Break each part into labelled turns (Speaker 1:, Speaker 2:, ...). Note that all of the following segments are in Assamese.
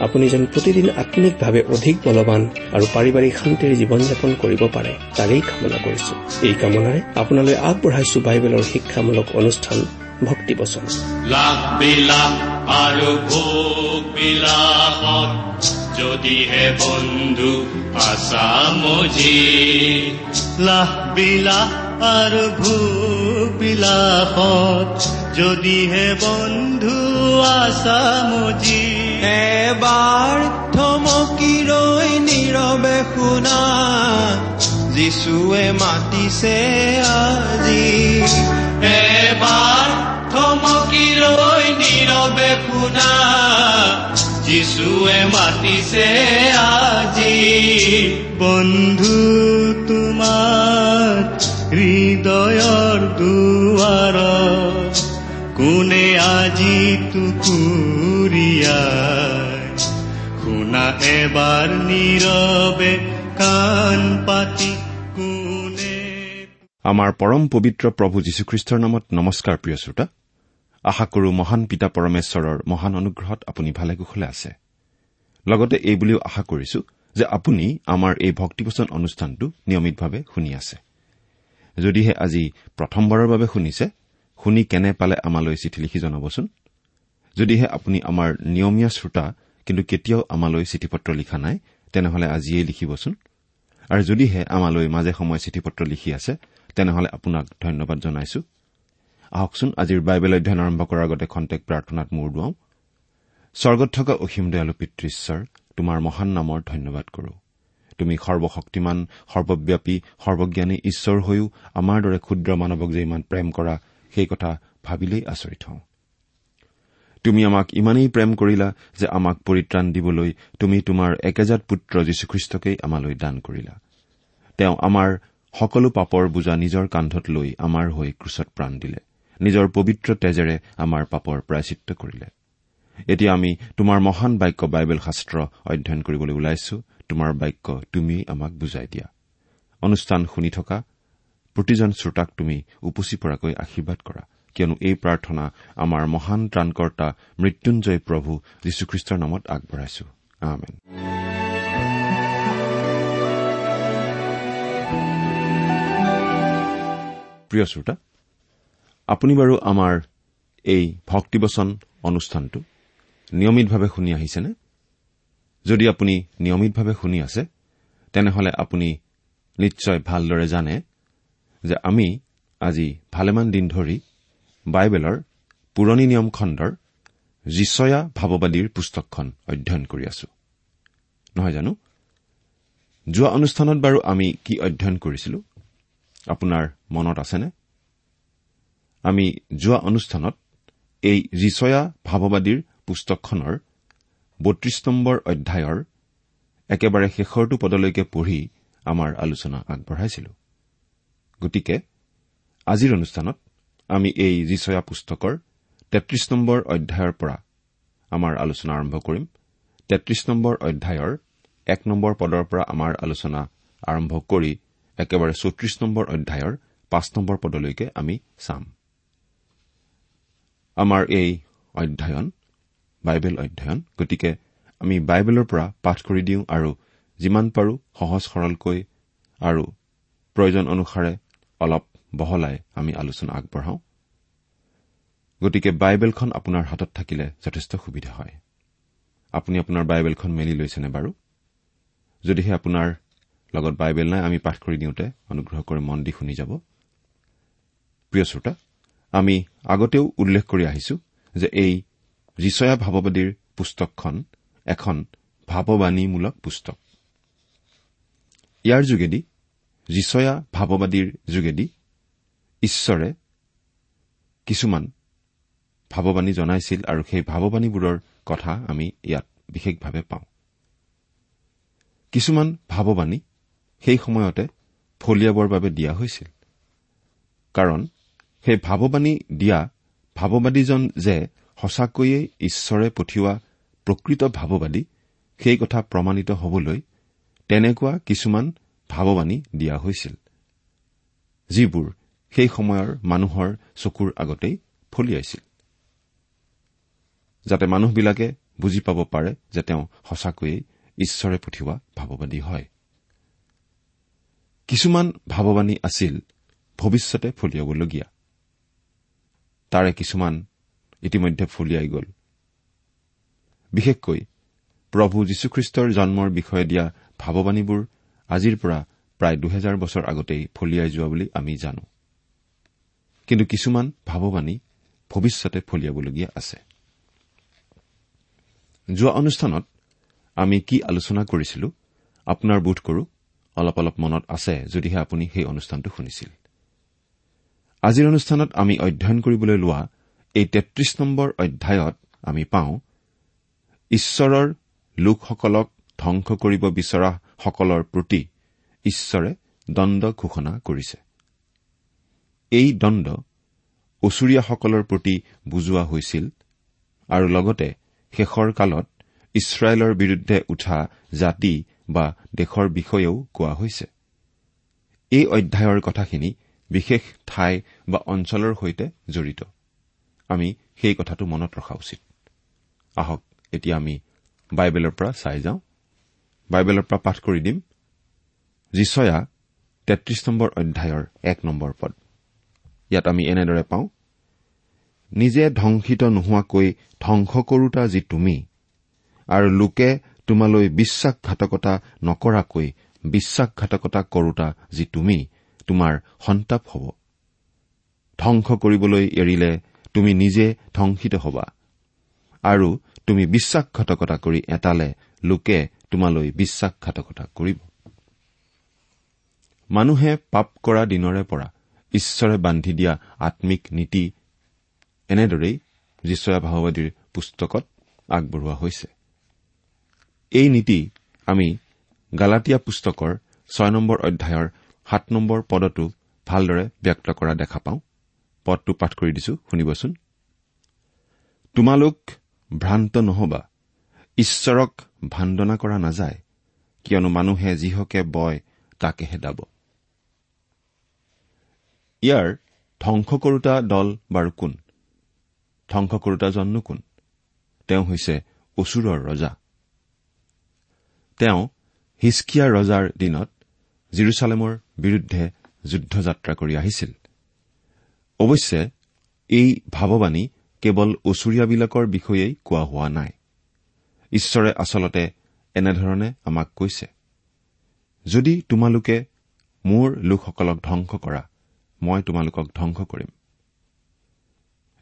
Speaker 1: আপুনি যেন প্ৰতিদিন আত্মিকভাৱে অধিক বলৱান আৰু পাৰিবাৰিক শান্তিৰ জীৱন যাপন কৰিব পাৰে তাৰেই কামনা কৰিছো। এই কামনাৰে আপোনালৈ আগবঢ়াইছো বাইবেলৰ শিক্ষামূলক অনুষ্ঠান ভক্তি বচন।
Speaker 2: যদিহে বন্ধু আছা মজি লাখ বিলাস আৰু ভোগ বিলাসত যদিহে বন্ধু আছা মজি
Speaker 3: এবাৰ থমকি ৰৈ নীৰৱে শুনা যিচুৱে মাতিছে আজি।
Speaker 2: এবাৰ থমকি ৰৈ নীৰৱে শুনা যিচুৱে মাতিছে আজি। বন্ধু তোমাৰ হৃদয়ৰ দুৱাৰত কোনে আজি টুকুৰিয়াই কাণ পাতি কোনে
Speaker 4: আমাৰ পৰম পবিত্ৰ প্ৰভু যীশুখ্ৰীষ্টৰ নামত নমস্কাৰ প্ৰিয় শ্ৰোতা। আশা কৰো মহান পিতা পৰমেশ্বৰৰ মহান অনুগ্ৰহত আপুনি ভালে কুশলে আছে। লগতে এই বুলিও আশা কৰিছো যে আপুনি আমাৰ এই ভক্তিপচন অনুষ্ঠানটো নিয়মিতভাৱে শুনি আছে। যদিহে আজি প্ৰথমবাৰৰ বাবে শুনিছে শুনি কেনে পালে আমালৈ চিঠি লিখি জনাবচোন? যদিহে আপুনি আমাৰ নিয়মীয়া শ্ৰোতা কিন্তু কেতিয়াও আমালৈ চিঠি পত্ৰ লিখা নাই তেনেহলে আজিয়েই লিখিবচোন। আৰু যদিহে আমালৈ মাজে সময়ে চিঠি পত্ৰ লিখি আছে তেনেহলে আপোনাক ধন্যবাদ জনাইছো। আহকচোন আজিৰ বাইবেল অধ্যয়ন আৰম্ভ কৰাৰ আগতে খন্তেক প্ৰাৰ্থনাত মূৰ দুৱাওঁ। স্বৰ্গত থকা অসীম দয়ালু পিতৃশ্বৰ তোমাৰ মহান নামৰ ধন্যবাদ কৰো। তুমি সৰ্বশক্তিমান সৰ্বব্যাপী সৰ্বজ্ঞানী ঈশ্বৰ হৈও আমাৰ দৰে ক্ষুদ্ৰ মানৱক যে ইমান প্ৰেম কৰা সেই কথা ভাবিলেই আচৰিত হওঁ। তুমি আমাক ইমানেই প্ৰেম কৰিলা যে আমাক পৰিত্ৰাণ দিবলৈ তুমি তোমাৰ একেজাত পুত্ৰ যীশুখ্ৰীষ্টকেই আমালৈ দান কৰিলা। তেওঁ আমাৰ সকলো পাপৰ বোজা নিজৰ কান্ধত লৈ আমাৰ হৈ ক্ৰুচত প্ৰাণ দিলে। নিজৰ পবিত্ৰ তেজেৰে আমাৰ পাপৰ প্ৰায়চিত্ৰ কৰিলে। এতিয়া আমি তোমাৰ মহান বাক্য বাইবেল শাস্ত্ৰ অধ্যয়ন কৰিবলৈ ওলাইছো। তোমাৰ বাক্য তুমিয়েই আমাক বুজাই দিয়া। অনুষ্ঠান শুনি থকা প্ৰতিজন শ্ৰোতাক তুমি উপচি পৰাকৈ আশীৰ্বাদ কৰা। কিয়নো এই প্ৰাৰ্থনা আমাৰ মহান ত্ৰাণকৰ্তা মৃত্যুঞ্জয় প্ৰভু যীশুখ্ৰীষ্টৰ নামত আগবঢ়াইছো। প্ৰিয় শ্ৰোতা আপুনি বাৰু আমাৰ এই ভক্তিবচন অনুষ্ঠানটো নিয়মিতভাৱে শুনি আহিছেনে? যদি আপুনি নিয়মিতভাৱে শুনি আছে তেনেহলে আপুনি নিশ্চয় ভালদৰে জানে যে আমি আজি ভালেমান দিন ধৰি বাইবেলৰ পুৰণি নিয়ম খণ্ডৰ যিচয়া ভাৱবাদীৰ পুস্তকখন অধ্যয়ন কৰি আছো। নহয় জানো? যোৱা অনুষ্ঠানত বাৰু আমি কি অধ্যয়ন কৰিছিলো? আপোনাৰ মনত আছেনে? আমি যোৱা অনুষ্ঠানত এই যিচয়া ভাৱবাদীৰ পুস্তকখনৰ বত্ৰিশ নম্বৰ অধ্যায়ৰ একেবাৰে শেষৰটো পদলৈকে পঢ়ি আমাৰ আলোচনা আগবঢ়াইছিলো। গতিকে আজিৰ অনুষ্ঠানত আমি এই যিচয়া পুস্তকৰ তেত্ৰিশ নম্বৰ অধ্যায়ৰ পৰা আমাৰ আলোচনা আৰম্ভ কৰিম। তেত্ৰিশ নম্বৰ অধ্যায়ৰ এক নম্বৰ পদৰ পৰা আমাৰ আলোচনা আৰম্ভ কৰি একেবাৰে চৌত্ৰিশ নম্বৰ অধ্যায়ৰ পাঁচ নম্বৰ পদলৈকে আমি চাম। আমাৰ এই অধ্যয়ন বাইবেল অধ্যয়ন গতিকে আমি বাইবেলৰ পৰা পাঠ কৰি দিওঁ আৰু যিমান পাৰো সহজ সৰলকৈ আৰু প্ৰয়োজন অনুসাৰে অলপ বহলাই আমি আলোচনা আগবঢ়াওঁ। গতিকে বাইবেলখন আপোনাৰ হাতত থাকিলে যথেষ্ট সুবিধা হয়। আপুনি আপোনাৰ বাইবেলখন মেলি লৈছেনে বাৰু? যদিহে আপোনাৰ লগত বাইবেল নাই আমি পাঠ কৰি দিওঁতে অনুগ্ৰহ কৰি মন দি শুনি যাব। প্ৰিয় শ্ৰোতা আমি আগতেও উল্লেখ কৰি আহিছো যে এই ৰিচয়া ভাৱবাদীৰ পুস্তকখন এখন ভাৱবাণীমূলক পুস্তক। ইয়াৰ যোগেদি ৰিচয়া ভাৱবাদীৰ যোগেদি ঈশ্বৰে কিছুমান ভাৱবাণী জনাইছিল আৰু সেই ভাৱবাণীবোৰৰ কথা আমি ইয়াত বিশেষভাৱে পাওঁ। কিছুমান ভাৱবাণী সেই সময়তে ফলিয়াবৰ বাবে দিয়া হৈছিল। কাৰণ সেই ভাৱবাণী দিয়া ভাৱবাদীজন যে সঁচাকৈয়ে ঈশ্বৰে পঠিওৱা প্ৰকৃত ভাৱবাদী সেই কথা প্ৰমাণিত হবলৈ তেনেকুৱা কিছুমান ভাৱবাণী দিয়া হৈছিল যিবোৰ সেই সময়ৰ মানুহৰ চকুৰ আগতেই ফলিয়াইছিল যাতে মানুহবিলাকে বুজি পাব পাৰে যে তেওঁ সঁচাকৈয়ে ঈশ্বৰে পঠিওৱা ভাৱবাদী হয়। কিছুমান ভাৱবাণী আছিল ভৱিষ্যতে ফলিয়াবলগীয়া। তাৰে কিছুমান ইতিমধ্যে ফলিয়াই গ'ল। বিশেষকৈ প্ৰভু যীশুখ্ৰীষ্টৰ জন্মৰ বিষয়ে দিয়া ভাৱবাণীবোৰ আজিৰ পৰা প্ৰায় দুহেজাৰ বছৰ আগতেই ফলিয়াই যোৱা বুলি আমি জানো। কিন্তু কিছুমান ভাৱবাণী ভৱিষ্যতে ফলিয়াবলগীয়া আছে। যোৱা অনুষ্ঠানত আমি কি আলোচনা কৰিছিলো আপোনাৰ বোধ কৰো অলপ অলপ মনত আছে যদিহে আপুনি সেই অনুষ্ঠানটো শুনিছিল। আজিৰ অনুষ্ঠানত আমি অধ্যয়ন কৰিবলৈ লোৱা এই তেত্ৰিশ নম্বৰ অধ্যায়ত আমি পাওঁ ঈশ্বৰৰ লোকসকলক ধ্বংস কৰিব বিচৰাসকলৰ প্ৰতি ঈশ্বৰে দণ্ড ঘোষণা কৰিছে। এই দণ্ড ওচৰীয়াসকলৰ প্ৰতি বুজোৱা হৈছিল আৰু লগতে শেষৰ কালত ইছৰাইলৰ বিৰুদ্ধে উঠা জাতি বা দেশৰ বিষয়েও কোৱা হৈছে। এই অধ্যায়ৰ কথাখিনি বিশেষ ঠাই বা অঞ্চলৰ সৈতে জড়িত। আমি সেই কথাটো মনত ৰখা উচিত। আহক এতিয়া আমি বাইবেলৰ পৰা চাই যাওঁ। বাইবেলৰ পৰা পাঠ কৰি দিম। যিচয়া তেত্ৰিশ নম্বৰ অধ্যায়ৰ এক নম্বৰ পদ। ইয়াত আমি এনেদৰে পাওঁ নিজে ধ্বংসিত নোহোৱাকৈ ধ্বংস কৰোতা যি তুমি আৰু লোকে তোমালৈ বিশ্বাসঘাতকতা নকৰাকৈ বিশ্বাসঘাতকতা কৰোতা যি তুমি তোমাৰ সন্তাপ হ'ব। ধ্বংস কৰিবলৈ এৰিলে তুমি নিজে ধ্বংসিত হবা আৰু তুমি বিশ্বাসঘাতকতা কৰি এটালে লোকে তোমালৈ বিশ্বাসঘাতকতা কৰিব। মানুহে পাপ কৰা দিনৰে পৰা ঈশ্বৰে বান্ধি দিয়া আম্মিক নীতি এনেদৰেই যীচয়া ভাওবাদীৰ পুস্তকত আগবঢ়োৱা হৈছে। এই নীতি আমি গালাটীয়া পুস্তকৰ ছয় নম্বৰ অধ্যায়ৰ সাত নম্বৰ পদতো ভালদৰে ব্যক্ত কৰা দেখা পাওঁ। পদটো পাঠ কৰি দিছো শুনিবচোন। তোমালোক ভ্ৰান্ত নহবা ঈশ্বৰক ভাণ্ডনা কৰা নাযায় কিয়নো মানুহে যিহকে বয় তাকেহে দাব। ইয়াৰ ধ্বংস কৰোতা দল বাৰু কোন? ধ্বংস কৰোতাজননো কোন? তেওঁ হৈছে অচুৰৰ ৰজা। তেওঁ হিচকিয়া ৰজাৰ দিনত জিৰচালেমৰ বিৰুদ্ধে যুদ্ধযাত্ৰা কৰি আহিছিল। অৱশ্যে এই ভাৱবাণী কেৱল ওচৰীয়াবিলাকৰ বিষয়েই কোৱা হোৱা নাই। ঈশ্বৰে আচলতে এনেধৰণে আমাক কৈছে যদি তোমালোকে মোৰ লোকসকলক ধ্বংস কৰা মই তোমালোকক ধ্বংস কৰিম।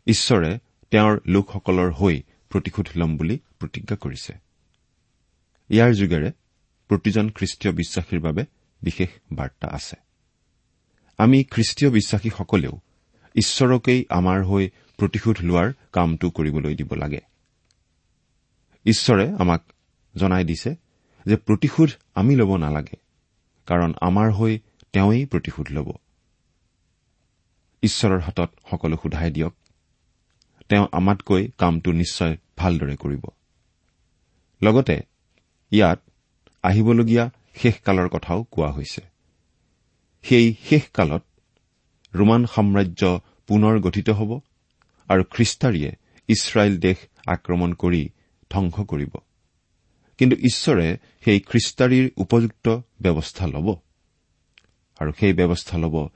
Speaker 4: ঈশ্বৰে তেওঁৰ লোকসকলৰ হৈ প্ৰতিশোধ ল'ম বুলি প্ৰতিজ্ঞা কৰিছে। ইয়াৰ যোগেৰে প্ৰতিজন খ্ৰীষ্টীয় বিশ্বাসীৰ বাবে বিশেষ বাৰ্তা আছে। আমি খ্ৰীষ্টীয় বিশ্বাসীসকলেও ঈশ্বৰকেই আমাৰ হৈ প্ৰতিশোধ লোৱাৰ কামটো কৰিবলৈ দিব লাগে। ঈশ্বৰে আমাক জনাই দিছে যে প্ৰতিশোধ আমি ল'ব নালাগে কাৰণ আমাৰ হৈ তেওঁই প্ৰতিশোধ ল'ব। ঈশ্বৰৰ হাতত সকলো সোধাই দিয়ক। তেওঁ আমাতকৈ কামটো নিশ্চয় ভালদৰে কৰিব। লগতে ইয়াত আহিবলগীয়া শেষকালৰ কথাও কোৱা হৈছে। সেই শেষকালত ৰোমান সাম্ৰাজ্য পুনৰ গঠিত হ'ব আৰু খ্ৰীষ্টাৰীয়ে ইছৰাইল দেশ আক্ৰমণ কৰি ধ্বংস কৰিব। কিন্তু ঈশ্বৰে সেই খ্ৰীষ্টাৰীৰ উপযুক্ত ব্যৱস্থা ল'ব। আৰু সেই ব্যৱস্থা ল'ব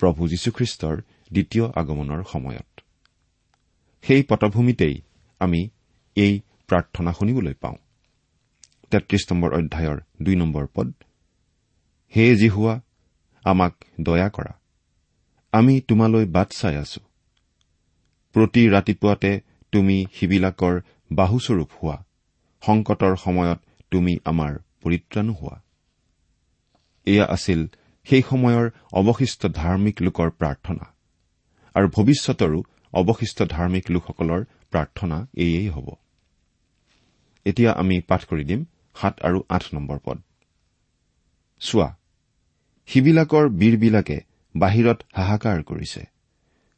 Speaker 4: প্ৰভু যীশুখ্ৰীষ্টৰ দ্বিতীয় আগমনৰ সময়ত। সেই পটভূমিতেই আমি এই প্ৰাৰ্থনা শুনিবলৈ পাওঁ। তেত্ৰিশ নম্বৰ অধ্যায়ৰ দুই নম্বৰ পদ হে জিহুৱা আমাক দয়া কৰা। আমি তোমালৈ বাট চাই আছো। প্ৰতি ৰাতিপুৱাতে তুমি সিবিলাকৰ বাহুস্বৰূপ হোৱা। সংকটৰ সময়ত তুমি আমাৰ পৰিত্ৰাণো হোৱা। এয়া আছিল সেই সময়ৰ অৱশিষ্ট ধাৰ্মিক লোকৰ প্ৰাৰ্থনা। আৰু ভৱিষ্যতৰো অৱশিষ্ট ধাৰ্মিক লোকসকলৰ প্ৰাৰ্থনা এয়েই হ'ব। এতিয়া আমি পাঠ কৰি দিম সাত আৰু আঠ নম্বৰ পদ। চোৱা সিবিলাকৰ বীৰবিলাকে বাহিৰত হাহাকাৰ কৰিছে।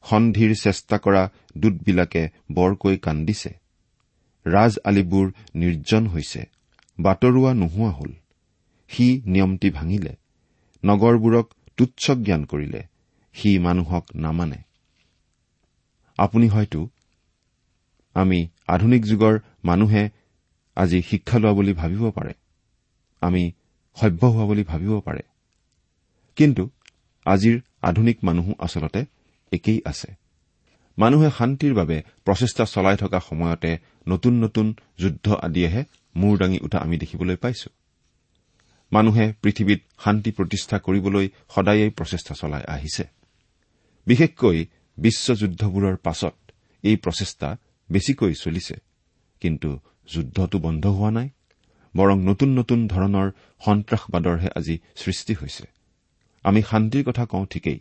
Speaker 4: সন্ধিৰ চেষ্টা কৰা দূতবিলাকে বৰকৈ কান্দিছে। ৰাজ আলিবোৰ নিৰ্জন হৈছে। বাটৰুৱা নোহোৱা হল। সি নিয়মটি ভাঙিলে। নগৰবোৰক তুচ্ছ জ্ঞান কৰিলে। সি মানুহক নামানে। আপুনি হয়তো আমি আধুনিক যুগৰ মানুহে আজি শিক্ষা লোৱা বুলি ভাবিব পাৰে। আমি সভ্য হোৱা বুলি ভাবিব পাৰে। কিন্তু আজিৰ আধুনিক মানুহো আচলতে একেই আছে। মানুহে শান্তিৰ বাবে প্ৰচেষ্টা চলাই থকা সময়তে নতুন নতুন যুদ্ধ আদিয়েহে মূৰ দাঙি উঠা আমি দেখিবলৈ পাইছো। মানুহে পৃথিৱীত শান্তি প্ৰতিষ্ঠা কৰিবলৈ সদায়েই প্ৰচেষ্টা চলাই আহিছে। বিশেষকৈ বিশ্বযুদ্ধবোৰৰ পাছত এই প্ৰচেষ্টা বেছিকৈ চলিছে। কিন্তু যুদ্ধটো বন্ধ হোৱা নাই বৰং নতুন নতুন ধৰণৰ সন্ত্ৰাসবাদৰহে আজি সৃষ্টি হৈছে। আমি শান্তিৰ কথা কওঁ ঠিকেই।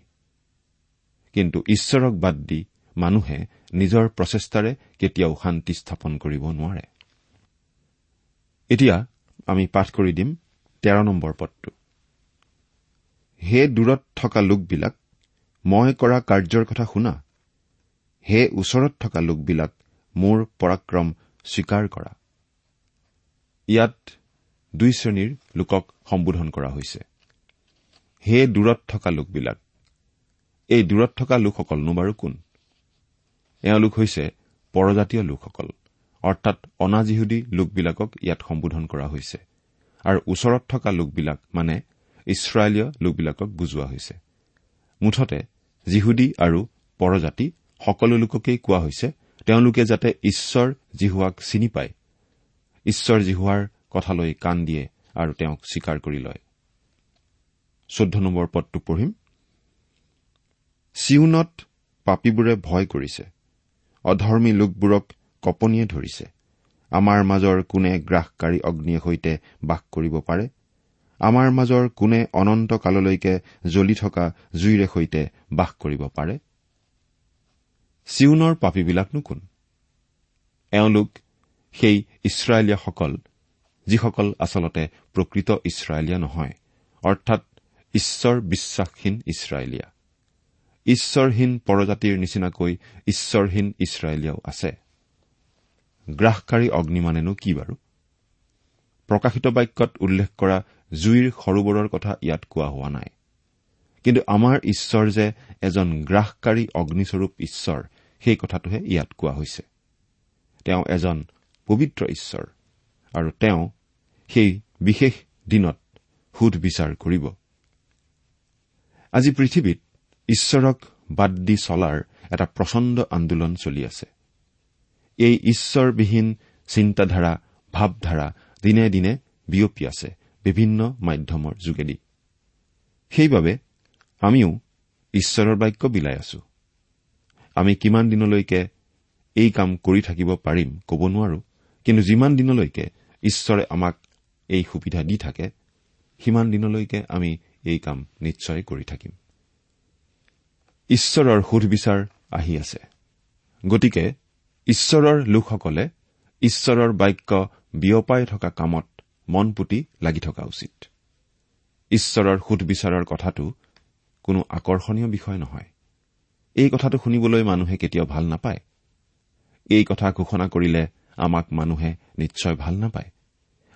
Speaker 4: কিন্তু ঈশ্বৰক বাদ দি মানুহে নিজৰ প্ৰচেষ্টাৰে কেতিয়াও শান্তি স্থাপন কৰিব নোৱাৰে। এতিয়া আমি পাঠ কৰি দিম। তেৰ নম্বৰ পদটো। হে দূৰত থকা লোকবিলাক মই কৰা কাৰ্যৰ কথা শুনা। হে ওচৰত থকা লোকবিলাক মোৰ পৰাক্ৰম স্বীকাৰ কৰা। ইয়াত দুই শ্ৰেণীৰ লোকক সম্বোধন কৰা হৈছে। হে দূৰত থকা লোকবিলাক এই দূৰত থকা লোকসকলনো বাৰু কোন? এওঁলোক হৈছে পৰজাতীয় লোকসকল অৰ্থাৎ অনাজিহুদী লোকবিলাকক ইয়াত সম্বোধন কৰা হৈছে। আৰু ওচৰত থকা লোকবিলাক মানে ইছৰাইলীয় লোকবিলাকক বুজোৱা হৈছে। মুঠতে জিহুদী আৰু পৰজাতি সকলো লোককেই কোৱা হৈছে তেওঁলোকে যাতে ঈশ্বৰ জিহুৱাক চিনি পায়। ঈশ্বৰ জিহুৱাৰ কথালৈ কাণ দিয়ে আৰু তেওঁক স্বীকাৰ কৰি লয়। চৈধ্য নম্বৰ পদটো পঢ়িম। চিউনত পাপীবোৰে ভয় কৰিছে। অধৰ্মী লোকবোৰক কপনিয়ে ধৰিছে। আমাৰ মাজৰ কোনে গ্ৰাসকাৰী অগ্নিৰ সৈতে বাস কৰিব পাৰে? আমাৰ মাজৰ কোনে অনন্ত কাললৈকে জ্বলি থকা জুইৰে সৈতে বাস কৰিব পাৰে? চিউনৰ পাপীবিলাকনো কোন এওঁলোক সেই ইছৰাইলীয়াসকল যিসকল আচলতে প্ৰকৃত ইছৰাইলীয়া নহয় অৰ্থাৎ ঈশ্বৰ বিশ্বাসহীন ইছৰাইলীয়া। ঈশ্বৰহীন পৰজাতিৰ নিচিনাকৈ ঈশ্বৰহীন ইছৰাইলীয়াও আছে। গ্ৰাসকাৰী অগ্নি মানেনো কি বাৰু? প্ৰকাশিত বাক্যত উল্লেখ কৰা জুইৰ সৰোবৰৰ কথা ইয়াত কোৱা হোৱা নাই। কিন্তু আমাৰ ঈশ্বৰ যে এজন গ্ৰাসকাৰী অগ্নিস্বৰূপ ঈশ্বৰ সেই কথাটোহে ইয়াত কোৱা হৈছে। তেওঁ এজন পবিত্ৰ ঈশ্বৰ আৰু তেওঁ সেই বিশেষ দিনত সুধ বিচাৰ কৰিব। আজি পৃথিৱীত ঈশ্বৰক বাদ দি চলাৰ এটা প্ৰচণ্ড আন্দোলন চলি আছে। এই ঈশ্বৰবিহীন চিন্তাধাৰা ভাৱধাৰা দিনে দিনে বিয়পি আছে বিভিন্ন মাধ্যমৰ যোগেদি। সেইবাবে আমিও ঈশ্বৰৰ বাক্য বিলাই আছো। আমি কিমান দিনলৈকে এই কাম কৰি থাকিব পাৰিম ক'ব নোৱাৰো কিন্তু যিমান দিনলৈকে ঈশ্বৰে আমাক এই সুবিধা দি থাকে সিমান দিনলৈকে আমি এই কাম নিশ্চয় কৰি থাকিম। ঈশ্বৰৰ সুধবিচাৰ আহি আছে। গতিকে ঈশ্বৰৰ লোকসকলে ঈশ্বৰৰ বাক্য বিয়পাই থকা কামত মন পুতি লাগি থকা উচিত। ঈশ্বৰৰ সুধবিচাৰৰ কথাটো কোনো আকৰ্ষণীয় বিষয় নহয়। এই কথাটো শুনিবলৈ মানুহে কেতিয়াও ভাল নাপায়। এই কথা ঘোষণা কৰিলে আমাক মানুহে নিশ্চয় ভাল নাপায়।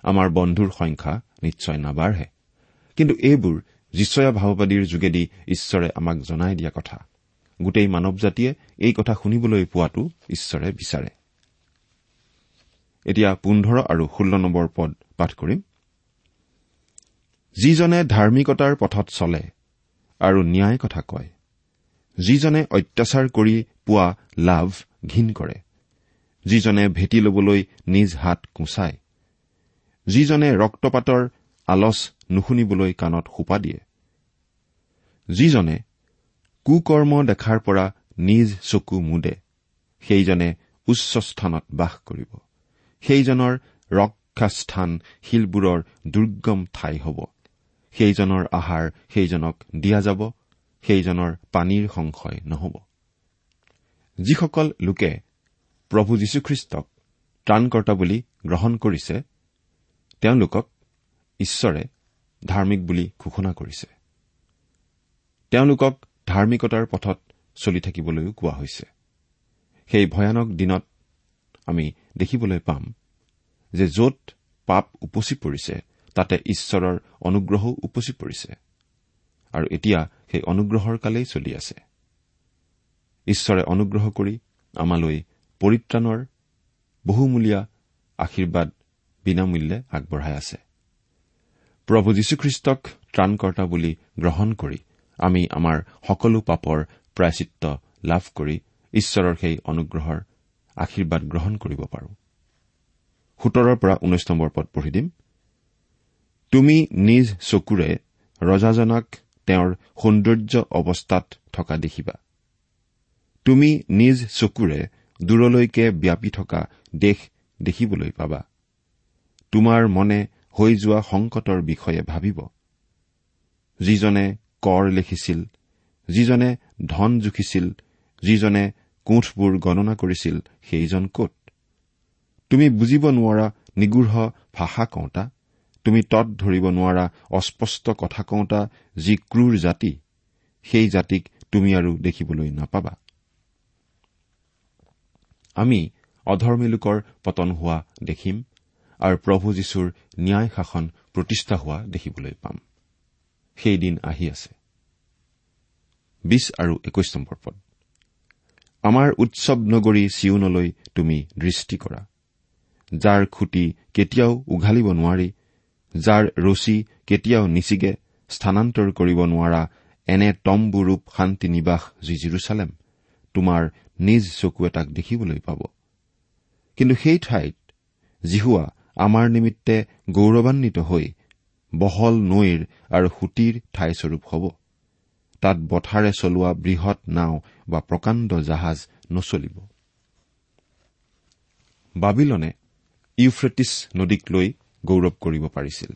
Speaker 4: আমাৰ বন্ধুৰ সংখ্যা নিশ্চয় নাবাঢ়ে। কিন্তু এইবোৰ যিচয়া ভাওবাদীৰ যোগেদি ঈশ্বৰে আমাক জনাই দিয়া কথা। গোটেই মানৱ জাতিয়ে এই কথা শুনিবলৈ পোৱাটো ঈশ্বৰে বিচাৰে। এতিয়া পোন্ধৰ আৰু ষোল্ল নম্বৰ পদ পাঠ কৰিম। যিজনে ধাৰ্মিকতাৰ পথত চলে আৰু ন্যায় কথা কয় যিজনে অত্যাচাৰ কৰি পোৱা লাভ ঘীন কৰে যিজনে ভেটি ল'বলৈ নিজ হাত কোঁচায় যিজনে ৰক্তপাতৰ আলচ নুশুনিবলৈ কাণত সোপা দিয়ে যিজনে কুকৰ্ম দেখাৰ পৰা নিজ চকু মুদে। সেইজনে উচ্চ স্থানত বাস কৰিব। সেইজনৰ ৰক্ষাস্থান শিলবোৰৰ দুৰ্গম ঠাই হ'ব। সেইজনৰ আহাৰ সেইজনক দিয়া যাব। সেইজনৰ পানীৰ সংশয় নহ'ব। যিসকল লোকে প্ৰভু যীশুখ্ৰীষ্টক ত্ৰাণকৰ্তা বুলি গ্ৰহণ কৰিছে তেওঁলোকক ঈশ্বৰে ধাৰ্মিক বুলি ঘোষণা কৰিছে। তেওঁলোকক ধাৰ্মিকতাৰ পথত চলি থাকিবলৈও কোৱা হৈছে। সেই ভয়ানক দিনত আমি দেখিবলৈ পাম যে য'ত পাপ উপচি পৰিছে তাতে ঈশ্বৰৰ অনুগ্ৰহও উপচি পৰিছে। আৰু এতিয়া সেই অনুগ্ৰহৰ কালেই চলি আছে। ঈশ্বৰে অনুগ্ৰহ কৰি আমালৈ পৰিত্ৰাণৰ বহুমূলীয়া আশীৰ্বাদ বিনামূল্যে আগবঢ়াই আছে। প্ৰভু যীশুখ্ৰীষ্টক ত্ৰাণকৰ্তা বুলি গ্ৰহণ কৰি আমি আমাৰ সকলো পাপৰ প্ৰায়চিত্ৰ লাভ কৰি ঈশ্বৰৰ সেই অনুগ্ৰহৰ আশীৰ্বাদ গ্ৰহণ কৰিব পাৰো। সোতৰৰ পৰা ঊনৈশ নম্বৰ পদ পঢ়ি দিম। তুমি নিজ চকুৰে ৰজাজনাক তেওঁৰ সৌন্দৰ্য অৱস্থাত থকা দেখিবা। তুমি নিজ চকুৰে দূৰলৈকে ব্যাপি থকা দেশ দেখিবলৈ পাবা। তোমাৰ মনে হৈ যোৱা সংকটৰ বিষয়ে ভাবিব। যিজনে কৰ লিখিছিল যিজনে ধন জুখিছিল যিজনে কোঠবোৰ গণনা কৰিছিল সেইজন কত? তুমি বুজিব নোৱাৰা নিগৃঢ় ভাষা কওঁতা তুমি তৎ ধৰিব নোৱাৰা অস্পষ্ট কথা কওঁতা যি ক্ৰূৰ জাতি সেই জাতিক তুমি আৰু দেখিবলৈ নাপাবা। আমি অধৰ্মী লোকৰ পতন হোৱা দেখিম আৰু প্ৰভু যীশুৰ ন্যায় শাসন প্ৰতিষ্ঠা হোৱা দেখিবলৈ পাম। সেইদিন আহি আছে। বিশ আৰু একৈশ নম্বৰ পদ। আমাৰ উৎসৱ নগৰী চিউনলৈ তুমি দৃষ্টি কৰা। যাৰ খুটি কেতিয়াও উঘালিব নোৱাৰি যাৰ ৰছী কেতিয়াও নিচিগে স্থানান্তৰ কৰিব নোৱাৰা এনে তম্বুৰূপ শান্তি নিবাস যি জিৰচালেম তোমাৰ নিজ চকুৱে তাক দেখিবলৈ পাব। কিন্তু সেই ঠাইত জিহুৱা আমাৰ নিমিত্তে গৌৰৱান্বিত হৈ বহল নৈৰ আৰু সুঁতিৰ ঠাইস্বৰূপ হ'ব। তাত বঠাৰে চলোৱা বৃহৎ নাও বা প্ৰকাণ্ড জাহাজ নচলিব। বাবিলনে ইউফ্ৰেটিছ নদীক লৈ গৌৰৱ কৰিব পাৰিছিল।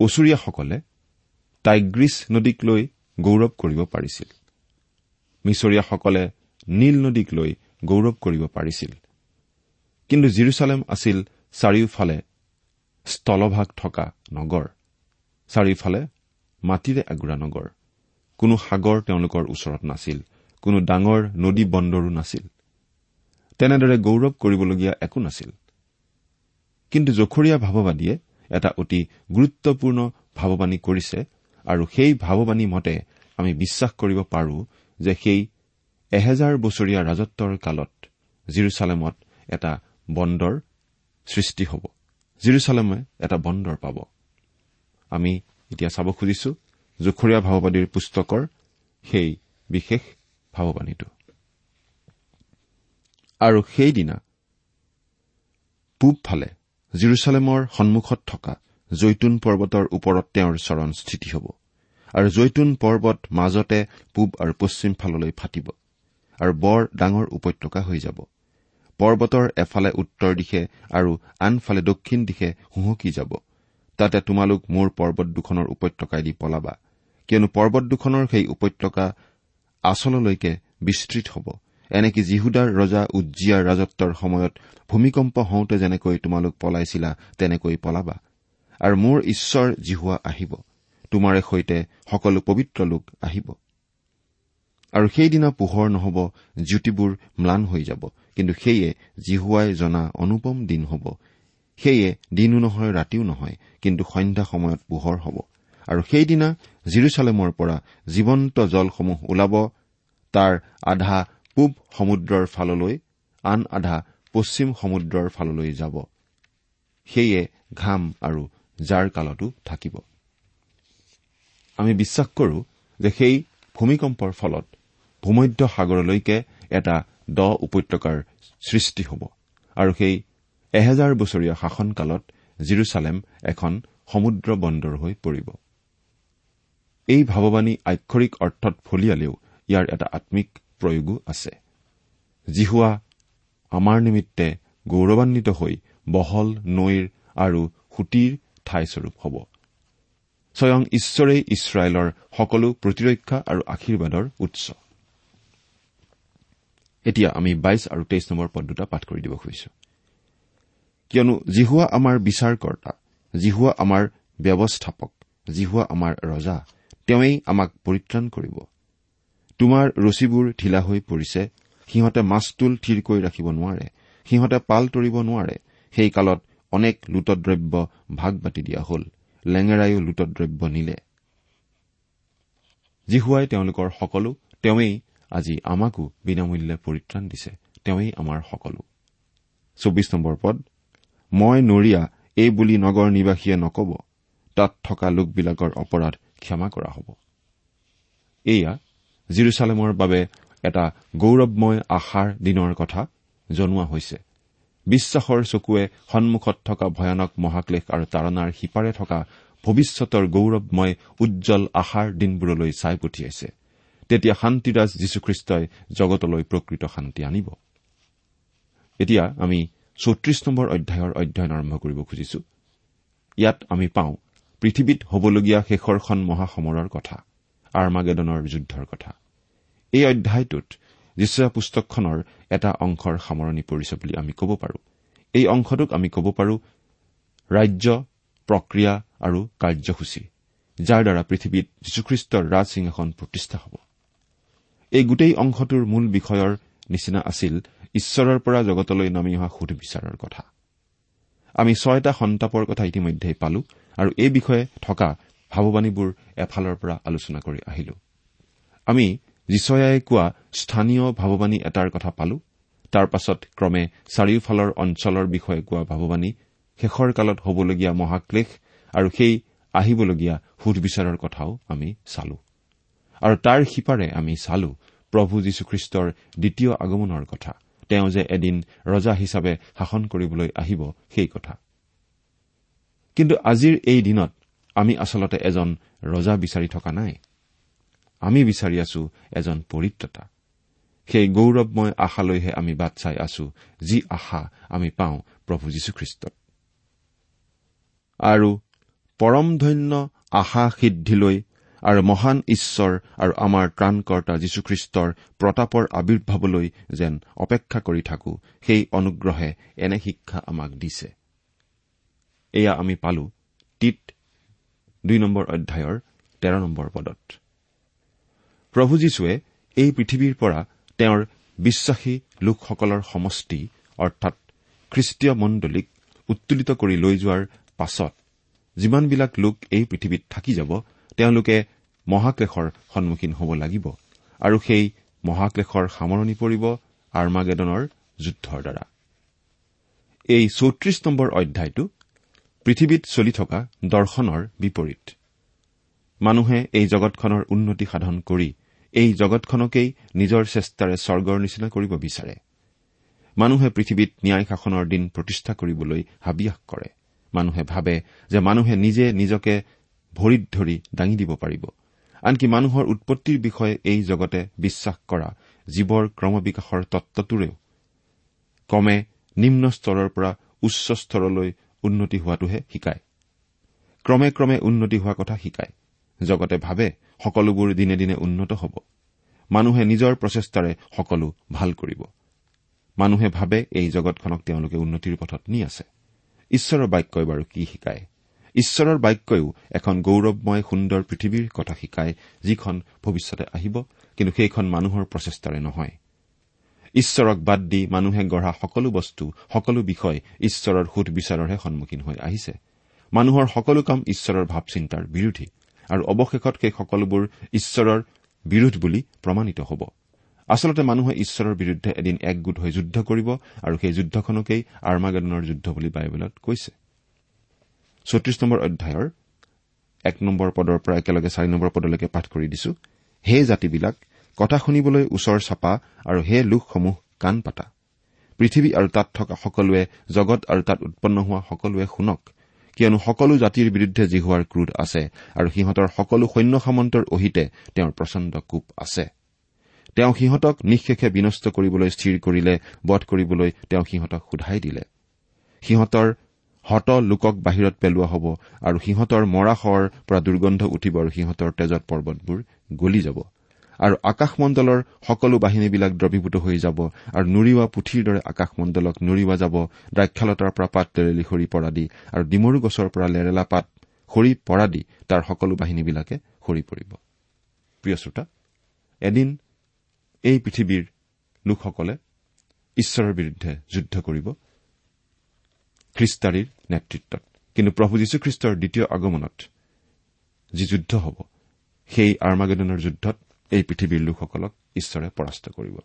Speaker 4: ওচৰীয়াসকলে টাইগ্ৰীছ নদীক লৈ গৌৰৱ কৰিব পাৰিছিল। মিছৰীয়াসকলে নীল নদীক লৈ গৌৰৱ কৰিব পাৰিছিল। কিন্তু জিৰচালেম আছিল চাৰিওফালে স্থলভাগ থকা নগৰ। চাৰিওফালে মাটিৰে আগুৰা নগৰ। কোনো সাগৰ তেওঁলোকৰ ওচৰত নাছিল কোনো ডাঙৰ নদী বন্দৰো নাছিল। তেনেদৰে গৌৰৱ কৰিবলগীয়া একো নাছিল। কিন্তু জখৰীয়া ভাৱবাদীয়ে এটা অতি গুৰুত্বপূৰ্ণ ভাৱবাণী কৰিছে আৰু সেই ভাৱবাণী মতে আমি বিশ্বাস কৰিব পাৰো যে সেই এহেজাৰ বছৰীয়া ৰাজত্বৰ কালত জিৰচালেমত এটা বন্দৰ সৃষ্টি হ'ব। জিৰচালেমে এটা বন্দৰ পাব। আমি এতিয়া চাব খুজিছো জোখৰীয়া ভাৱবাদীৰ পুস্তকৰ সেই বিশেষ ভাৱবাণীটো আৰু সেইদিনা পূবফালে জিৰচালেমৰ সন্মুখত থকা জৈতুন পৰ্বতৰ ওপৰত তেওঁৰ চৰণ স্থিতি হ'ব আৰু জৈতুন পৰ্বত মাজতে পূব আৰু পশ্চিম ফাললৈ ফাটিব আৰু বৰ ডাঙৰ উপত্যকা হৈ যাব। পৰ্বতৰ এফালে উত্তৰ দিশে আৰু আনফালে দক্ষিণ দিশে হুহকি যাব। তাতে তোমালোক মোৰ পৰ্বত দুখনৰ উপত্যকাইদি পলাবা। কিয়নো পৰ্বত দুখনৰ সেই উপত্যকা আচললৈকে বিস্তৃত হ'ব। এনেকে জিহুদাৰ ৰজা উজ্জিয়াৰ ৰাজত্বৰ সময়ত ভূমিকম্প হওঁতে যেনেকৈ তোমালোক পলাইছিলা তেনেকৈ পলাবা। আৰু মোৰ ঈশ্বৰ জিহুৱা আহিব। তোমাৰে সৈতে সকলো পবিত্ৰ লোক আহিব। আৰু সেইদিনা পোহৰ নহ'ব জ্যোতিবোৰ ম্লান হৈ যাব। কিন্তু সেয়ে জিহুৱাই জনা অনুপম দিন হ'ব। সেয়ে দিনো নহয় ৰাতিও নহয় কিন্তু সন্ধ্যা সময়ত পোহৰ হ'ব। আৰু সেইদিনা জিৰচালেমৰ পৰা জীৱন্ত জলসমূহ ওলাব তাৰ আধা পূব সমুদ্ৰৰ ফাললৈ আন আধা পশ্চিম সমুদ্ৰৰ ফাললৈ যাব। সেয়ে ঘাম আৰু জাৰ কালতো থাকিব। আমি বিশ্বাস কৰো যে সেই ভূমিকম্পৰ ফলত ভূমধ্য সাগৰলৈকে এটা দ উপত্যকাৰ সৃষ্টি হ'ব। আৰু সেই এহেজাৰ বছৰীয়া শাসনকালত জিৰচালেম এখন সমুদ্ৰ বন্দৰ হৈ পৰিব। এই ভাৱবাণী আক্ষৰিক অৰ্থত ফলিয়ালেও ইয়াৰ এটা আম্মিক প্ৰয়োগো আছে। জিহুৱা আমাৰ নিমিত্তে গৌৰৱান্বিত হৈ বহল নৈৰ আৰু সুঁতিৰ ঠাইস্বৰূপ হ'ব। স্বয়ং ঈশ্বৰেই ইছৰাইলৰ সকলো প্ৰতিৰক্ষা আৰু আশীৰ্বাদৰ উৎস। এতিয়া আমি বাইছ আৰু তেইছ নম্বৰ পদ দুটা পাঠ কৰি দিব খুজিছো। কিয়নো জিহুৱা আমাৰ বিচাৰকৰ্তা জিহুৱা আমাৰ ব্যৱস্থাপক জিহুৱা আমাৰ ৰজা তেওঁই আমাক পৰিত্ৰাণ কৰিব। তোমাৰ ৰছীবোৰ ঢিলা হৈ পৰিছে সিহঁতে মাছটোল থিৰকৈ ৰাখিব নোৱাৰে সিহঁতে পাল তৰিব নোৱাৰে সেই কালত অনেক লুটদ্ৰব্য ভাগ বাটি দিয়া হল লেঙেৰায়ো লুটদ্ৰব্য নিলে। জিহুৱাই তেওঁলোকৰ সকলো তেওঁই আজি আমাকো বিনামূল্যে পৰিত্ৰাণ দিছে। তেওঁই আমাৰ সকলো। চৌবিশ নম্বৰ পদ মই নৰিয়া এই বুলি নগৰ নিবাসীয়ে নকব। তাত থকা লোকবিলাকৰ অপৰাধ ক্ষমা কৰা হ'ব। এয়া জিৰচালেমৰ বাবে এটা গৌৰৱময় আশাৰ দিনৰ কথা জনোৱা হৈছে। বিশ্বাসৰ চকুৱে সন্মুখত থকা ভয়ানক মহাক্লেশ আৰু তাৰণাৰ সিপাৰে থকা ভৱিষ্যতৰ গৌৰৱময় উজ্জ্বল আশাৰ দিনবোৰলৈ চাই পঠিয়াইছে। তেতিয়া শান্তিৰাজ যীশুখ্ৰীষ্টই জগতলৈ প্ৰকৃত শান্তি আনিব। এতিয়া আমি চৌত্ৰিশ নম্বৰ অধ্যায়ৰ অধ্যয়ন আৰম্ভ কৰিব খুজিছো। ইয়াত আমি পাওঁ পৃথিৱীত হ'বলগীয়া শেষৰখন মহাসমৰৰ কথা আৰ্মাগেডনৰ যুদ্ধৰ কথা। এই অধ্যায়টোত যীশুৱা পুস্তকখনৰ এটা অংশৰ সামৰণি পৰিছে বুলি আমি ক'ব পাৰোঁ। এই অংশটোক আমি ক'ব পাৰোঁ ৰাজ্য প্ৰক্ৰিয়া আৰু কাৰ্যসূচী যাৰ দ্বাৰা পৃথিৱীত যীশুখ্ৰীষ্টৰ ৰাজ সিংহাসন প্ৰতিষ্ঠা হ'ব। এই গোটেই অংশটোৰ মূল বিষয়ৰ নিচিনা আছিল ঈশ্বৰৰ পৰা জগতলৈ নামি অহা সুধবিচাৰৰ কথা। আমি ছয়টা সন্তাপৰ কথা ইতিমধ্যে পালো আৰু এই বিষয়ে থকা ভাৱবাণীবোৰ এফালৰ পৰা আলোচনা কৰি আহিলো। আমি যিচয়াই কোৱা স্থানীয় ভাৱবাণী এটাৰ কথা পালো। তাৰ পাছত ক্ৰমে চাৰিওফালৰ অঞ্চলৰ বিষয়ে কোৱা ভাৱবাণী শেষৰ কালত হ'বলগীয়া মহাক্লেশ আৰু সেই আহিবলগীয়া সুধবিচাৰৰ কথাও আমি চালো। আৰু তাৰ সিপাৰে আমি চালো প্ৰভু যীশুখ্ৰীষ্টৰ দ্বিতীয় আগমনৰ কথা তেওঁ যে এদিন ৰজা হিচাপে শাসন কৰিবলৈ আহিব সেই কথা। কিন্তু আজিৰ এই দিনত আমি আচলতে এজন ৰজা বিচাৰি থকা নাই। আমি বিচাৰি আছো এজন পৰিত্ৰতা। সেই গৌৰৱময় আশালৈহে আমি বাট চাই আছো যি আশা আমি পাওঁ প্ৰভু যীশুখ্ৰীষ্টত। আৰু পৰমধন্য আশা সিদ্ধিলৈ আৰু মহান ঈশ্বৰ আৰু আমাৰ ত্ৰাণকৰ্তা যীশুখ্ৰীষ্টৰ প্ৰতাপৰ আৱিৰ্ভাৱলৈ যেন অপেক্ষা কৰি থাকো সেই অনুগ্ৰহে এনে শিক্ষা আমাক দিছে। এয়া আমি পালো টিত দুই নম্বৰ অধ্যায়ৰ তেৰ নম্বৰ পদত। প্ৰভু যীশুৱে এই পৃথিৱীৰ পৰা তেওঁৰ বিশ্বাসী লোকসকলৰ সমষ্টি অৰ্থাৎ খ্ৰীষ্টীয় মণ্ডলীক উত্তোলিত কৰি লৈ যোৱাৰ পাছত যিমানবিলাক লোক এই পৃথিৱীত থাকি যাব তেওঁলোকে মহাক্লেশৰ সন্মুখীন হ'ব লাগিব আৰু সেই মহাক্লেশৰ সামৰণি পৰিব আৰ্মাগেডনৰ যুদ্ধৰ দ্বাৰা। এই চৌত্ৰিশ নম্বৰ অধ্যায়টো পৃথিৱীত চলি থকা দৰ্শনৰ বিপৰীত। মানুহে এই জগতখনৰ উন্নতি সাধন কৰি এই জগতখনকেই নিজৰ চেষ্টাৰে স্বৰ্গৰ নিচিনা কৰিব বিচাৰে। মানুহে পৃথিৱীত ন্যায় শাসনৰ দিন প্ৰতিষ্ঠা কৰিবলৈ হাবিয়াস কৰে। মানুহে ভাবে যে মানুহে নিজে নিজকে ভৰিত ধৰি দাঙি দিব পাৰিব। আনকি মানুহৰ উৎপত্তিৰ বিষয়ে এই জগতে বিশ্বাস কৰা জীৱৰ ক্ৰমবিকাশৰ তত্বটোৰেও ক্ৰমে নিম্ন স্তৰৰ পৰা উচ্চ স্তৰলৈ উন্নতি হোৱাটোহে শিকায়। ক্ৰমে ক্ৰমে উন্নতি হোৱা কথা শিকায়। জগতে ভাবে সকলোবোৰ দিনে দিনে উন্নত হ'ব। মানুহে নিজৰ প্ৰচেষ্টাৰে সকলো ভাল কৰিব। মানুহে ভাবে এই জগতখনক তেওঁলোকে উন্নতিৰ পথত নি আছে। ঈশ্বৰৰ বাক্যই বাৰু কি শিকায়? ঈশ্বৰৰ বাক্যইও এখন গৌৰৱময় সুন্দৰ পৃথিৱীৰ কথা শিকায় যিখন ভৱিষ্যতে আহিব কিন্তু সেইখন মানুহৰ প্ৰচেষ্টাৰে নহয়। ঈশ্বৰক বাদ দি মানুহে গঢ়া সকলো বস্তু সকলো বিষয় ঈশ্বৰৰ সুধবিচাৰৰহে সন্মুখীন হৈ আহিছে। মানুহৰ সকলো কাম ঈশ্বৰৰ ভাৱ চিন্তাৰ বিৰোধী আৰু অৱশেষত সেই সকলোবোৰ ঈশ্বৰৰ বিৰোধ বুলি প্ৰমাণিত হ'ব। আচলতে মানুহে ঈশ্বৰৰ বিৰুদ্ধে এদিন একগোট হৈ যুদ্ধ কৰিব আৰু সেই যুদ্ধখনকেই আৰ্মাগেডনৰ যুদ্ধ বুলি বাইবেলত কৈছে। চৌত্ৰিশ নম্বৰ অধ্যায়ৰ এক নম্বৰ পদৰ পৰা একেলগে চাৰি নম্বৰ পদলৈকে পাঠ কৰি দিছো। হে জাতিবিলাক কথা শুনিবলৈ ওচৰ চাপা আৰু হে লোকসমূহ কাণ পাতা। পৃথিৱী আৰু তাত থকা সকলোৱে জগত আৰু তাত উৎপন্ন হোৱা সকলোৱে শুনক। কিয়নো সকলো জাতিৰ বিৰুদ্ধে জিহুৱাৰ ক্ৰোধ আছে আৰু সিহঁতৰ সকলো সৈন্য সামন্তৰ অহিতে তেওঁৰ প্ৰচণ্ড কোপ আছে। তেওঁ সিহঁতক নিঃশেষে বিনষ্ট কৰিবলৈ স্থিৰ কৰিলে বধ কৰিবলৈ তেওঁ সিহঁতক সোধাই দিলে। সিহঁতৰ হত লোকক বাহিৰত পেলোৱা হ'ব আৰু সিহঁতৰ মৰা শৱৰ পৰা দুৰ্গন্ধ উঠিব আৰু সিহঁতৰ তেজত পৰ্বতবোৰ গলি যাব। আৰু আকাশমণ্ডলৰ সকলো বাহিনীবিলাক দ্ৰৱীভূত হৈ যাব আৰু নুৰিওৱা পুথিৰ দৰে আকাশমণ্ডলক নুৰিওৱা যাব। দ্ৰাক্ষালতাৰ পৰা পাত তেৰেলি সৰি পৰা দি আৰু ডিমৰু গছৰ পৰা লেৰেলা পাত সৰি পৰা দি তাৰ সকলো বাহিনীবিলাকে সৰি পৰিব। প্ৰিয় শ্ৰোতা এদিন এই পৃথিৱীৰ লোকসকলে ঈশ্বৰৰ বিৰুদ্ধে যুদ্ধ কৰিব। খ্ৰীষ্টাৰীৰ নেতৃত্বত। কিন্তু প্ৰভু যীশুখ্ৰীষ্টৰ দ্বিতীয় আগমনত যি যুদ্ধ হ'ব সেই আৰ্মাগেদনৰ যুদ্ধত এই পৃথিৱীৰ লোকসকলক ঈশ্বৰে পৰাস্ত কৰিব।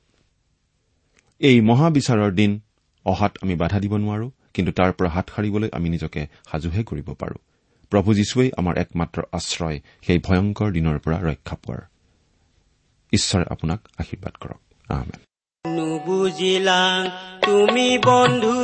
Speaker 4: এই মহাবিচাৰৰ দিন অহাত আমি বাধা দিব নোৱাৰো কিন্তু তাৰ পৰা হাত সাৰিবলৈ আমি নিজকে সাজুহে কৰিব পাৰো। প্ৰভু যীশুৱেই আমাৰ একমাত্ৰ আশ্ৰয় সেই ভয়ংকৰ দিনৰ পৰা ৰক্ষা পোৱাৰ। ঈশ্বৰে আপোনাক আশীৰ্বাদ কৰক।
Speaker 3: নুবুজিলা তুমি বন্ধু।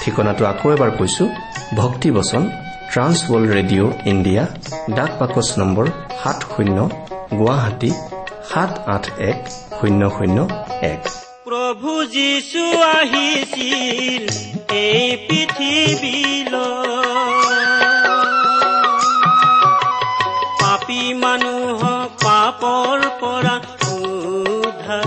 Speaker 1: ঠিকনাটো আকৌ এবাৰ কৈছো ভক্তিবচন ট্ৰান্স ৱৰ্ল্ড ৰেডিঅ' ইণ্ডিয়া ডাক বাকচ নম্বৰ সাত শূন্য গুৱাহাটী সাত আঠ এক শূন্য শূন্য এক।
Speaker 3: প্ৰভু যীশু আহিছিল এই পৃথিৱীলৈ। পাপী মানুহক পাপৰ পৰা উদ্ধাৰ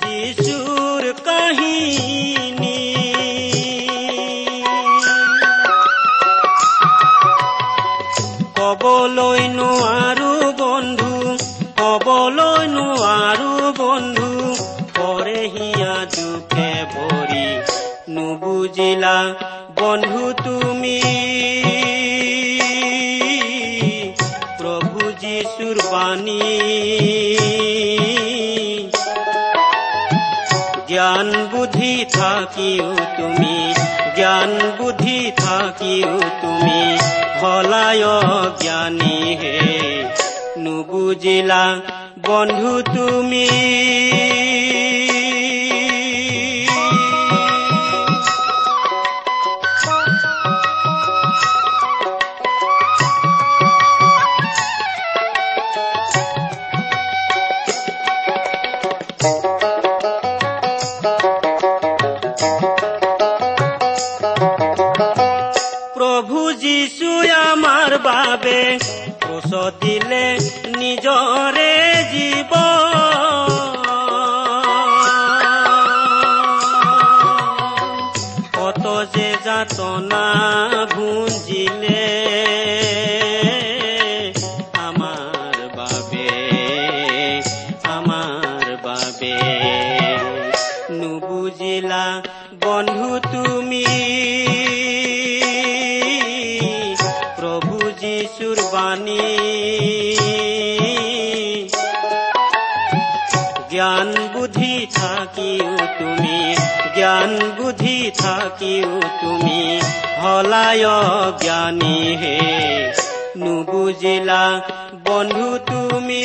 Speaker 3: নুবুজিলা বন্ধু তুমি প্ৰভু যীশুৰ বাণী। জ্ঞান বুদ্ধি থাকিও তুমি জ্ঞান বুদ্ধি থাকিও তুমি হলায় জ্ঞানী হে। নুবুজিলা বন্ধু তুমি। যে যাতনা ভুঞ্জিলে আমাৰ বাবে আমাৰ বাবে নুবুজিলা বন্ধু তুমি। প্ৰভু যীশুৰ বাণী। জ্ঞান বুদ্ধি থাকিও থাকিও তুমি হলায় জ্ঞানী হে। নুবুজিলা বন্ধু তুমি।